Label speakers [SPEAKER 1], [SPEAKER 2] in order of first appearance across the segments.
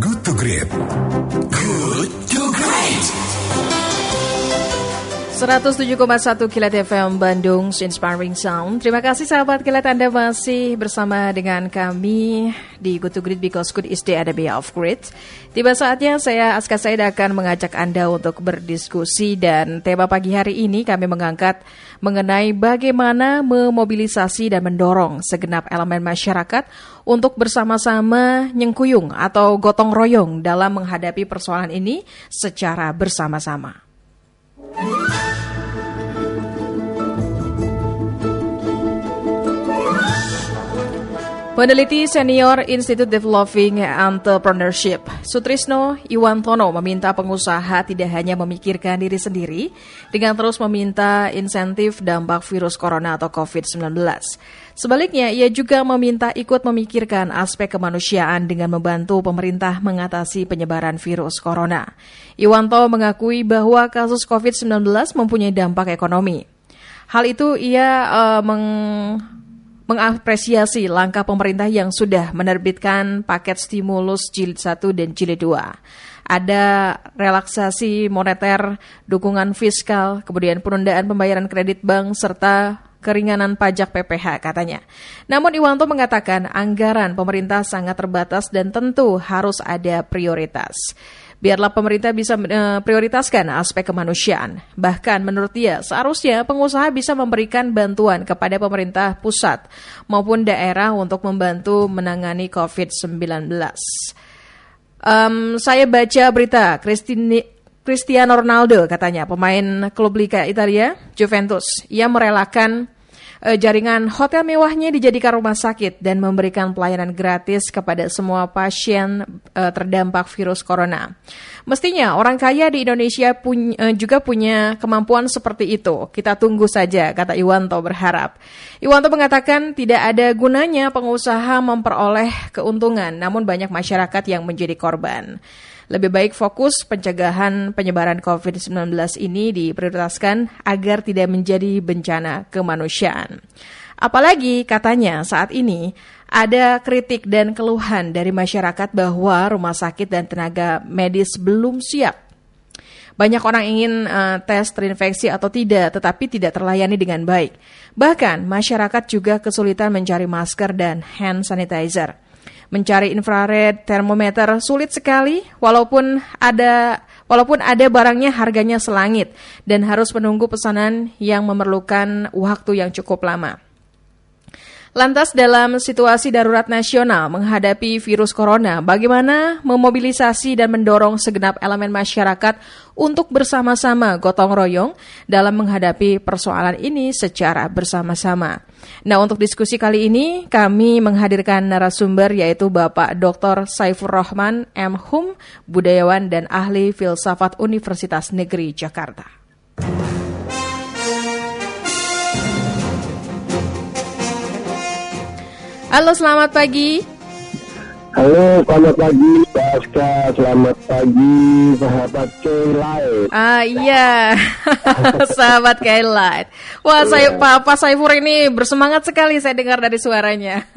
[SPEAKER 1] Good to Great. Good to Great.
[SPEAKER 2] 107,1 Kilat FM Bandung Inspiring Sound. Terima kasih sahabat Kilat Anda masih bersama dengan kami di Good to Great because good is the enemy of great. Tiba saatnya saya Aska Said akan mengajak Anda untuk berdiskusi dan tema pagi hari ini kami mengangkat mengenai bagaimana memobilisasi dan mendorong segenap elemen masyarakat untuk bersama-sama nyengkuyung atau gotong royong dalam menghadapi persoalan ini secara bersama-sama. Peneliti senior Institute Developing Entrepreneurship, Sutrisno Iwantono meminta pengusaha tidak hanya memikirkan diri sendiri dengan terus meminta insentif dampak virus corona atau COVID-19. Sebaliknya, ia juga meminta ikut memikirkan aspek kemanusiaan dengan membantu pemerintah mengatasi penyebaran virus corona. Iwanto mengakui bahwa kasus COVID-19 mempunyai dampak ekonomi. Hal itu ia uh, meng mengapresiasi langkah pemerintah yang sudah menerbitkan paket stimulus jilid 1 dan jilid 2. Ada relaksasi moneter, dukungan fiskal, kemudian penundaan pembayaran kredit bank, serta keringanan pajak PPH katanya. Namun Iwanto mengatakan anggaran pemerintah sangat terbatas dan tentu harus ada prioritas. Biarlah pemerintah bisa uh, prioritaskan aspek kemanusiaan. Bahkan menurut dia, seharusnya pengusaha bisa memberikan bantuan kepada pemerintah pusat maupun daerah untuk membantu menangani COVID-19. Um, saya baca berita Christine, Cristiano Ronaldo katanya pemain klub Liga Italia Juventus ia merelakan uh, jaringan hotel mewahnya dijadikan rumah sakit dan memberikan pelayanan gratis kepada semua pasien uh, terdampak virus corona. Mestinya orang kaya di Indonesia punya, uh, juga punya kemampuan seperti itu. Kita tunggu saja, kata Iwanto berharap. Iwanto mengatakan tidak ada gunanya pengusaha memperoleh keuntungan, namun banyak masyarakat yang menjadi korban. Lebih baik fokus pencegahan penyebaran COVID-19 ini diprioritaskan agar tidak menjadi bencana kemanusiaan. Apalagi katanya saat ini ada kritik dan keluhan dari masyarakat bahwa rumah sakit dan tenaga medis belum siap. Banyak orang ingin uh, tes terinfeksi atau tidak, tetapi tidak terlayani dengan baik. Bahkan masyarakat juga kesulitan mencari masker dan hand sanitizer. Mencari infrared termometer sulit sekali walaupun ada walaupun ada barangnya harganya selangit dan harus menunggu pesanan yang memerlukan waktu yang cukup lama. Lantas dalam situasi darurat nasional menghadapi virus corona, bagaimana memobilisasi dan mendorong segenap elemen masyarakat untuk bersama-sama gotong royong dalam menghadapi persoalan ini secara bersama-sama. Nah, untuk diskusi kali ini kami menghadirkan narasumber yaitu Bapak Dr. Saifur Rahman M. Hum, budayawan dan ahli filsafat Universitas Negeri Jakarta. Halo, selamat pagi.
[SPEAKER 3] Halo, selamat pagi, Baska. Selamat pagi, sahabat Kaylight.
[SPEAKER 2] Ah iya, sahabat Kaylight. Wah, saya Papa Saifur ini bersemangat sekali saya dengar dari suaranya.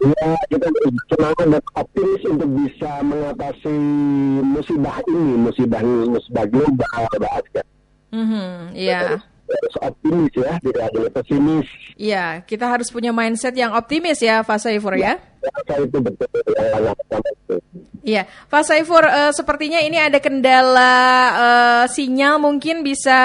[SPEAKER 3] Iya, kita bersemangat dan optimis untuk bisa mengatasi musibah ini, musibah musibah global, Baska.
[SPEAKER 2] Mm -hmm, iya. Yeah
[SPEAKER 3] optimis ya, tidak boleh pesimis.
[SPEAKER 2] Iya, kita harus punya mindset yang optimis ya, Pak Saifur ya.
[SPEAKER 3] Ya, itu betul.
[SPEAKER 2] Iya, Pak Saifur, uh, sepertinya ini ada kendala uh, sinyal mungkin bisa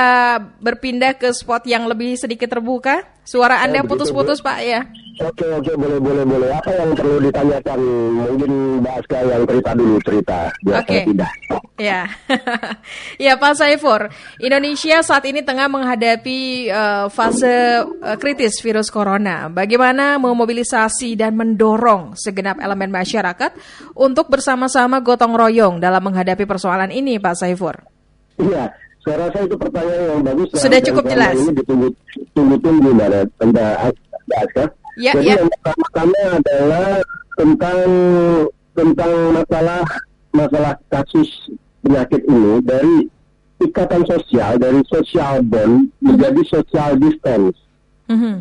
[SPEAKER 2] berpindah ke spot yang lebih sedikit terbuka. Suara Anda ya, putus-putus, Pak ya.
[SPEAKER 3] Oke oke boleh boleh boleh. Apa yang perlu ditanyakan? Mungkin Mbak Aska yang cerita dulu cerita.
[SPEAKER 2] Oke. Okay. Tidak. Ya, ya Pak Saifur. Indonesia saat ini tengah menghadapi uh, fase uh, kritis virus corona. Bagaimana memobilisasi dan mendorong segenap elemen masyarakat untuk bersama-sama gotong royong dalam menghadapi persoalan ini, Pak Saifur?
[SPEAKER 3] Iya. Saya rasa itu pertanyaan yang bagus.
[SPEAKER 2] Sudah cukup jelas.
[SPEAKER 3] Ini ditunggu-tunggu Mbak Aska.
[SPEAKER 2] Ya,
[SPEAKER 3] Jadi
[SPEAKER 2] ya.
[SPEAKER 3] yang pertama adalah tentang tentang masalah masalah kasus penyakit ini dari ikatan sosial dari social bond menjadi social distance. Mm -hmm.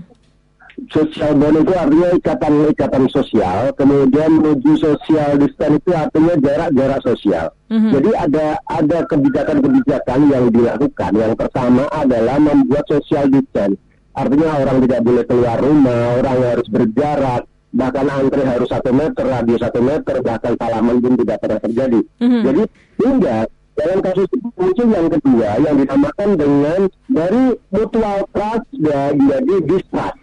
[SPEAKER 3] sosial bond itu artinya ikatan-ikatan sosial, kemudian menuju sosial distance itu artinya jarak-jarak sosial. Mm-hmm. Jadi ada ada kebijakan-kebijakan yang dilakukan. Yang pertama adalah membuat social distance. Artinya orang tidak boleh keluar rumah, orang harus berjarak, bahkan antri harus satu meter, radius satu meter, bahkan salaman pun tidak pernah terjadi. Mm-hmm. Jadi hingga dalam kasus muncul yang kedua yang dinamakan dengan dari mutual trust jadi distrust.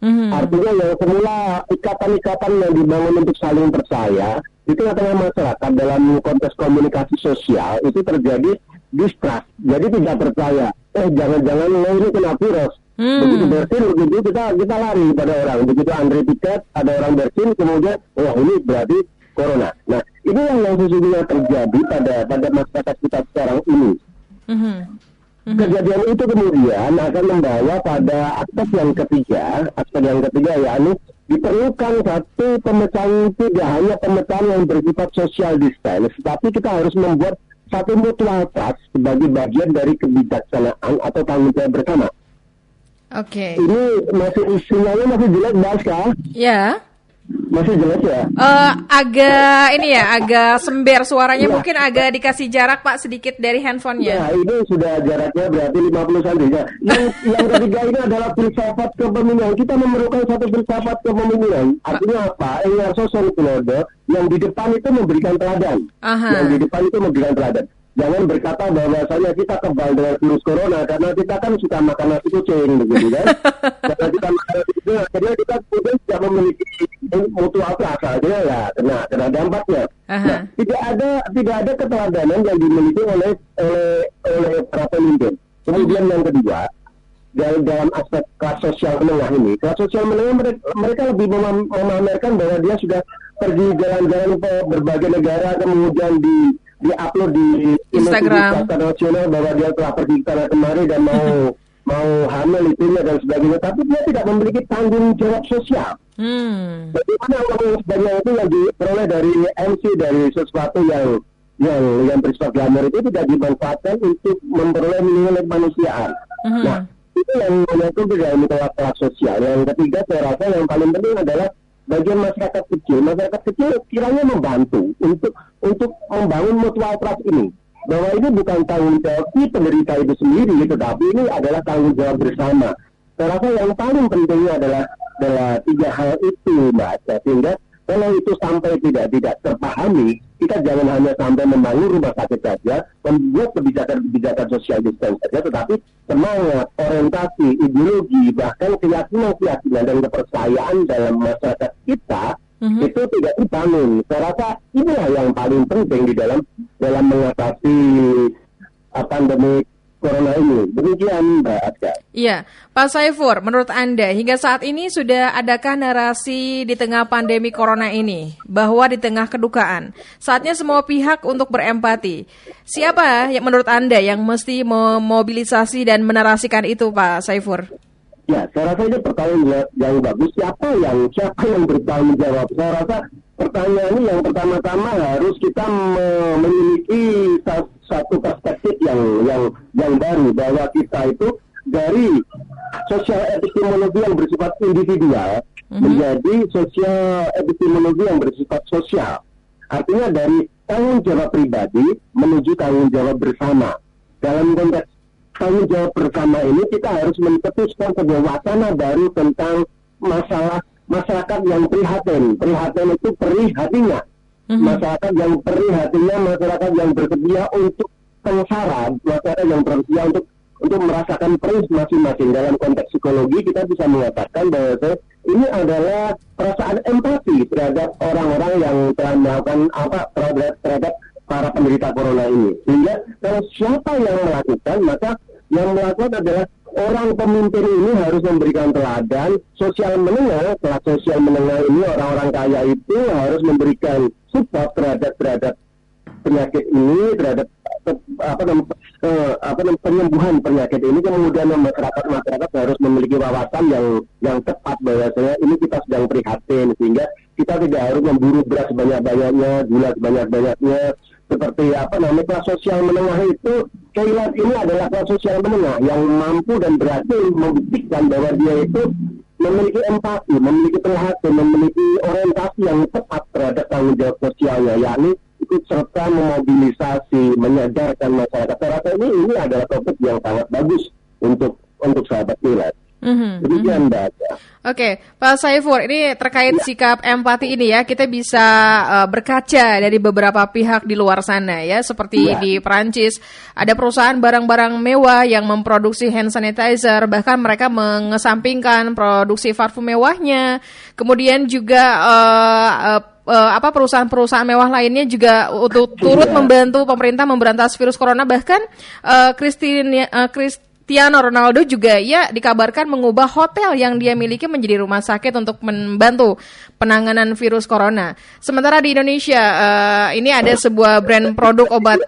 [SPEAKER 3] Mm-hmm. Artinya yang semula ikatan-ikatan yang dibangun untuk saling percaya di tengah-tengah masyarakat dalam konteks komunikasi sosial itu terjadi distrust. Jadi tidak percaya. Eh jangan-jangan ini kena virus. Hmm. Begitu bersin, begitu kita kita lari pada orang. Begitu antri tiket, ada orang bersin, kemudian, wah ini berarti corona. Nah, ini yang yang sesungguhnya terjadi pada pada masyarakat kita sekarang ini. Mm-hmm. Mm-hmm. Kejadian itu kemudian akan membawa pada aspek yang ketiga, aspek yang ketiga yakni diperlukan satu pemecahan tidak hanya pemecahan yang bersifat social distance, tetapi kita harus membuat satu mutual trust sebagai bagian dari kebijaksanaan atau tanggung jawab bersama.
[SPEAKER 2] Oke. Okay.
[SPEAKER 3] Ini masih sinyalnya masih jelek, Baska?
[SPEAKER 2] Ya.
[SPEAKER 3] Masih jelas ya?
[SPEAKER 2] Uh, agak ini ya, agak sember suaranya. Ya. Mungkin agak dikasih jarak Pak sedikit dari handphonenya.
[SPEAKER 3] Ya, ini sudah jaraknya berarti 50 cm. Ya. Yang, yang ketiga ini adalah filsafat kepemimpinan. Kita memerlukan satu filsafat kepemimpinan. Artinya apa? Yang sosok Klodo yang di depan itu memberikan teladan. Aha. Yang di depan itu memberikan teladan jangan berkata bahwasanya kita kebal dengan virus corona karena kita kan suka makan nasi kucing begitu kan? Karena kita makan nasi kucing akhirnya kita kemudian tidak memiliki mutu apa asalnya ya kena kena dampaknya. Uh-huh. nah, tidak ada tidak ada keteladanan yang dimiliki oleh oleh oleh para pemimpin. Kemudian yang kedua dalam, dalam aspek kelas sosial menengah ini kelas sosial menengah mereka, mereka lebih mem memamerkan bahwa dia sudah pergi jalan-jalan ke berbagai negara kemudian di diupload di
[SPEAKER 2] Instagram.
[SPEAKER 3] Nasional bahwa dia telah pergi ke sana kemari dan mau mau hamil itunya dan sebagainya. Tapi dia tidak memiliki tanggung jawab sosial. Hmm. bagaimana uang yang sebanyak itu yang diperoleh dari MC dari sesuatu yang yang yang bersifat glamour itu tidak dimanfaatkan untuk memperoleh nilai kemanusiaan. Hmm. nah itu yang tidak menolak kelas sosial. Yang ketiga saya rasa yang paling penting adalah bagian masyarakat kecil, masyarakat kecil kiranya membantu untuk untuk membangun mutual trust ini. Bahwa ini bukan tanggung jawab si penderita itu sendiri, tetapi ini adalah tanggung jawab bersama. Saya rasa yang paling pentingnya adalah adalah tiga hal itu, Mbak. Sehingga kalau itu sampai tidak tidak terpahami, kita jangan hanya sampai membangun rumah sakit saja, membuat kebijakan-kebijakan sosial distance saja, tetapi semangat, orientasi, ideologi, bahkan keyakinan-keyakinan dan kepercayaan dalam masyarakat kita mm-hmm. itu tidak dibangun. Saya rasa inilah yang paling penting di dalam dalam mengatasi pandemi corona ini. Demikian Mbak Adka.
[SPEAKER 2] Iya, Pak Saifur, menurut Anda hingga saat ini sudah adakah narasi di tengah pandemi corona ini bahwa di tengah kedukaan saatnya semua pihak untuk berempati. Siapa yang menurut Anda yang mesti memobilisasi dan menarasikan itu Pak Saifur?
[SPEAKER 3] Ya, saya rasa ini pertanyaan yang bagus. Siapa yang siapa yang bertanggung jawab? Saya rasa pertanyaan ini yang pertama-tama harus kita memiliki satu perspektif yang yang yang baru bahwa kita itu dari sosial epistemologi yang bersifat individual mm-hmm. menjadi sosial epistemologi yang bersifat sosial. Artinya dari tanggung jawab pribadi menuju tanggung jawab bersama. Dalam konteks tanggung jawab bersama ini kita harus mencetuskan sebuah wacana baru tentang masalah masyarakat yang prihatin. Prihatin itu perih hatinya. Mm-hmm. Masyarakat yang perih hatinya, masyarakat yang bersedia untuk sengsara, masyarakat yang bersedia untuk untuk merasakan perih masing-masing dalam konteks psikologi kita bisa mengatakan bahwa ini adalah perasaan empati terhadap orang-orang yang telah melakukan apa terhadap, terhadap para penderita corona ini. Sehingga kalau siapa yang melakukan maka yang melakukan adalah orang pemimpin ini harus memberikan teladan sosial menengah kelas sosial menengah ini orang-orang kaya itu harus memberikan support terhadap terhadap penyakit ini terhadap apa namanya eh, apa namanya penyembuhan penyakit ini kemudian masyarakat masyarakat harus memiliki wawasan yang yang tepat bahwasanya ini kita sedang prihatin sehingga kita tidak harus memburu beras banyak banyaknya gula sebanyak banyaknya seperti apa namanya kelas sosial menengah itu Kailat ini adalah kelas sosial menengah yang mampu dan berhasil membuktikan bahwa dia itu memiliki empati, memiliki perhatian, memiliki orientasi yang tepat terhadap tanggung jawab sosialnya, yakni ikut serta memobilisasi, menyadarkan masyarakat. Saya rasa ini ini adalah topik yang sangat bagus untuk untuk sahabat nilai.
[SPEAKER 2] Mhm,
[SPEAKER 3] Demikian
[SPEAKER 2] mhm.
[SPEAKER 3] Mbak.
[SPEAKER 2] Oke, Pak Saifur, ini terkait
[SPEAKER 3] Ya.
[SPEAKER 2] sikap empati ini ya, kita bisa uh, berkaca dari beberapa pihak di luar sana ya, seperti
[SPEAKER 3] Ya.
[SPEAKER 2] di Perancis ada perusahaan barang-barang mewah yang memproduksi hand sanitizer, bahkan mereka mengesampingkan produksi parfum mewahnya. Kemudian juga uh, uh, uh, apa perusahaan-perusahaan mewah lainnya juga untuk turut
[SPEAKER 3] Iya.
[SPEAKER 2] membantu pemerintah memberantas virus corona bahkan uh, Christine uh, Chris- Cristiano Ronaldo juga ya dikabarkan mengubah hotel yang dia miliki menjadi rumah sakit untuk membantu penanganan virus corona. Sementara di Indonesia eh, ini ada sebuah brand produk obat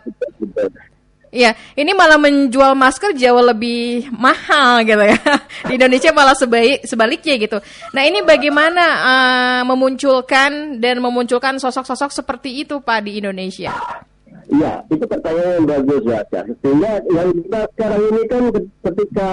[SPEAKER 2] Ya, ini malah menjual masker jauh lebih mahal gitu ya. Di Indonesia malah sebaik sebaliknya gitu. Nah, ini bagaimana eh, memunculkan dan memunculkan sosok-sosok seperti itu Pak di Indonesia?
[SPEAKER 3] Iya, itu pertanyaan yang bagus ya. Sehingga yang kita sekarang ini kan ketika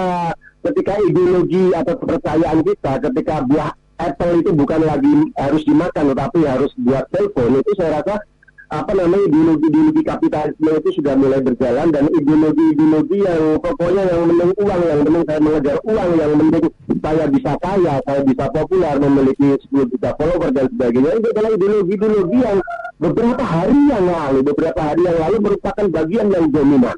[SPEAKER 3] ketika ideologi atau kepercayaan kita, ketika buah apple itu bukan lagi harus dimakan, tetapi harus buat telepon, itu saya rasa apa namanya ideologi-ideologi kapitalisme itu sudah mulai berjalan dan ideologi-ideologi yang pokoknya yang penting uang, yang penting saya mengejar uang, yang penting saya bisa kaya, saya bisa populer, memiliki 10 juta follower dan sebagainya itu adalah ideologi-ideologi yang beberapa hari yang lalu, beberapa hari yang lalu merupakan bagian yang dominan.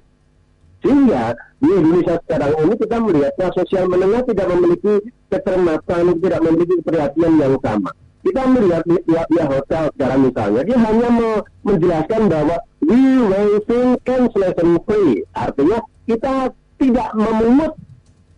[SPEAKER 3] Sehingga di Indonesia sekarang ini kita melihat kelas sosial menengah tidak memiliki kecermatan, tidak memiliki perhatian yang sama. Kita melihat di pihak hotel sekarang misalnya, dia hanya me- menjelaskan bahwa we waiving cancellation fee. Artinya kita tidak memungut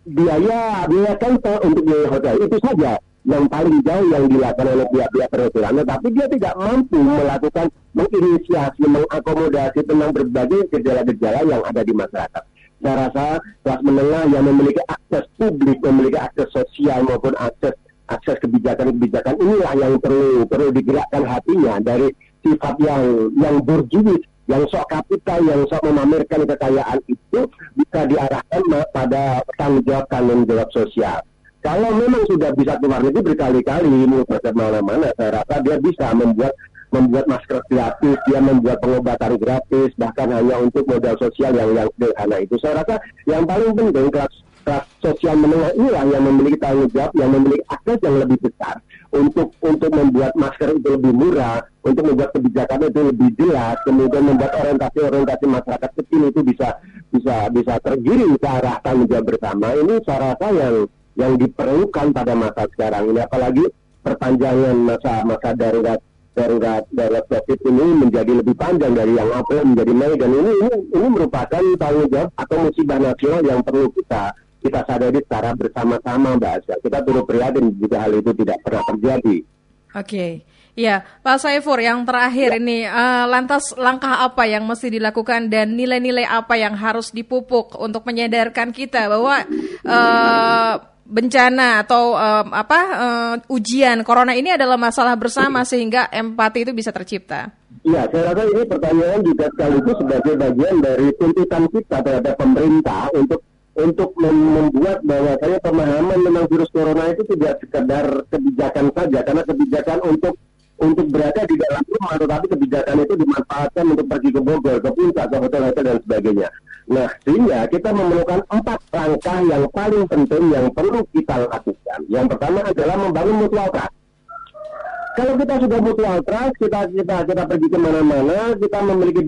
[SPEAKER 3] biaya biaya cancel untuk biaya hotel. Itu saja yang paling jauh yang dilakukan oleh pihak-pihak perhotelan. Tetapi dia tidak mampu melakukan menginisiasi, mengakomodasi tentang berbagai gejala-gejala yang ada di masyarakat. Saya rasa kelas menengah yang memiliki akses publik, memiliki akses sosial maupun akses akses kebijakan-kebijakan inilah yang perlu perlu digerakkan hatinya dari sifat yang yang berjuis, yang sok kapital, yang sok memamerkan kekayaan itu bisa diarahkan pada tanggung jawab tanggung jawab sosial. Kalau memang sudah bisa keluar negeri berkali-kali ke mana-mana, saya rasa dia bisa membuat membuat masker gratis, dia membuat pengobatan gratis, bahkan hanya untuk modal sosial yang yang sederhana itu. Saya rasa yang paling penting kelas kelas sosial menengah inilah yang memiliki tanggung jawab, yang memiliki akses yang lebih besar untuk untuk membuat masker itu lebih murah, untuk membuat kebijakan itu lebih jelas, kemudian membuat orientasi-orientasi masyarakat kecil itu bisa bisa bisa tergiring ke arah tanggung jawab bersama. Ini saya rasa yang yang diperlukan pada masa sekarang ini, apalagi perpanjangan masa masa darurat darurat darurat covid ini menjadi lebih panjang dari yang April menjadi Mei dan ini ini, ini merupakan tanggung jawab atau musibah nasional yang perlu kita kita sadari secara bersama-sama Mbak Asya. Kita turut prihatin jika hal itu tidak pernah terjadi.
[SPEAKER 2] Oke, ya Pak Saifur yang terakhir ini eh, lantas langkah apa yang mesti dilakukan dan nilai-nilai apa yang harus dipupuk untuk menyadarkan kita bahwa eh, bencana atau eh, apa eh, ujian corona ini adalah masalah bersama sehingga empati itu bisa tercipta.
[SPEAKER 3] Iya, saya rasa ini pertanyaan juga sekaligus sebagai bagian dari tuntutan kita terhadap pemerintah untuk untuk mem- membuat bahwasanya pemahaman tentang virus corona itu tidak sekedar kebijakan saja, karena kebijakan untuk untuk berada di dalam rumah, tetapi kebijakan itu dimanfaatkan untuk pergi ke Bogor, ke puncak, ke hotel-hotel dan sebagainya. Nah, sehingga kita memerlukan empat langkah yang paling penting yang perlu kita lakukan. Yang pertama adalah membangun mutual trust kalau kita sudah mutual trust, kita kita kita pergi ke mana-mana, kita memiliki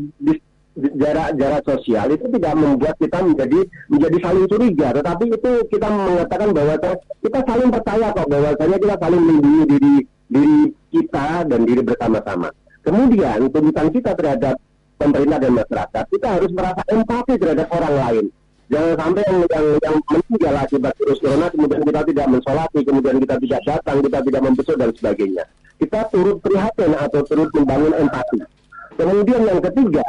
[SPEAKER 3] jarak jarak sosial itu tidak membuat kita menjadi menjadi saling curiga, tetapi itu kita mengatakan bahwa kita saling percaya kok bahwasanya kita saling melindungi diri diri kita dan diri bersama-sama. Kemudian tuntutan kita terhadap pemerintah dan masyarakat, kita harus merasa empati terhadap orang lain. Jangan sampai yang yang, yang meninggal akibat virus corona kemudian kita tidak mensolati, kemudian kita tidak datang, kita tidak membesuk dan sebagainya. Kita turut prihatin atau turut membangun empati. Kemudian yang ketiga,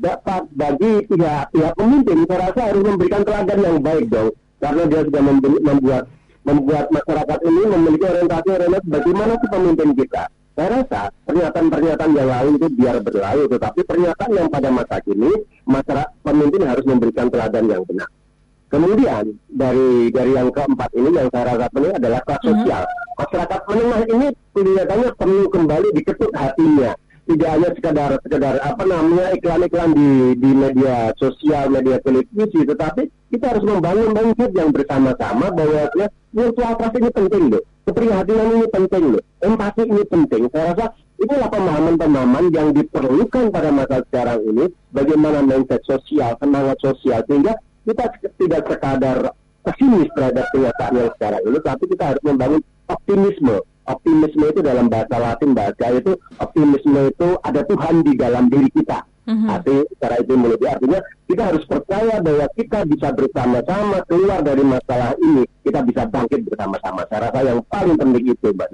[SPEAKER 3] dapat bagi pihak pihak pemimpin saya rasa harus memberikan teladan yang baik dong, karena dia sudah membuat membuat masyarakat ini memiliki orientasi orientasi bagaimana sih pemimpin kita. Saya rasa pernyataan-pernyataan yang lalu itu biar berlalu, tetapi pernyataan yang pada masa kini masyarakat pemimpin harus memberikan teladan yang benar. Kemudian dari dari yang keempat ini yang saya rasa penting adalah kelas sosial. Masyarakat menengah ini kelihatannya perlu kembali diketuk hatinya. Tidak hanya sekedar sekedar apa namanya iklan-iklan di di media sosial, media televisi, tetapi kita harus membangun mindset yang bersama-sama bahwa virtual trust ini penting loh. Keprihatinan ini penting loh. Empati ini penting. Saya rasa inilah pemahaman-pemahaman yang diperlukan pada masa sekarang ini. Bagaimana mindset sosial, semangat sosial sehingga kita tidak sekadar pesimis terhadap kenyataan yang sekarang ini, tapi kita harus membangun optimisme. Optimisme itu dalam bahasa Latin bahasa itu optimisme itu ada Tuhan di dalam diri kita.
[SPEAKER 2] Mhm.
[SPEAKER 3] Arti secara etimologi artinya kita harus percaya bahwa kita bisa bersama-sama keluar dari masalah ini. Kita bisa bangkit bersama-sama. Saya rasa yang paling penting itu, Mbak.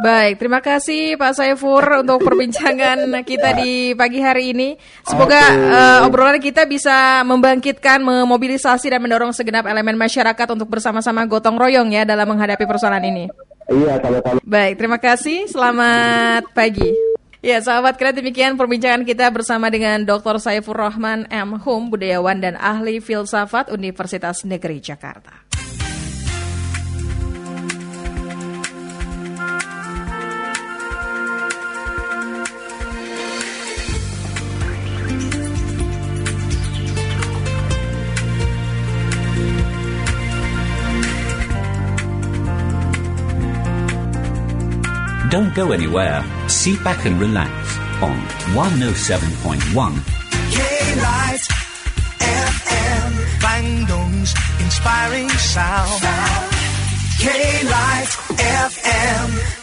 [SPEAKER 2] Baik, terima kasih Pak Saifur untuk perbincangan kita di pagi hari ini. Semoga
[SPEAKER 3] Oke.
[SPEAKER 2] eh, obrolan kita bisa membangkitkan, memobilisasi dan mendorong segenap elemen masyarakat untuk bersama-sama gotong royong ya dalam menghadapi persoalan ini.
[SPEAKER 3] Iya, sama-sama.
[SPEAKER 2] Baik, terima kasih. Selamat pagi. Ya, sahabat kira demikian perbincangan kita bersama dengan Dr. Saifur Rahman M. Hum, budayawan dan ahli filsafat Universitas Negeri Jakarta.
[SPEAKER 4] Don't go anywhere. Sit back and relax on 107.1
[SPEAKER 5] K-Light FM. Bandung's inspiring sound. K-Light FM.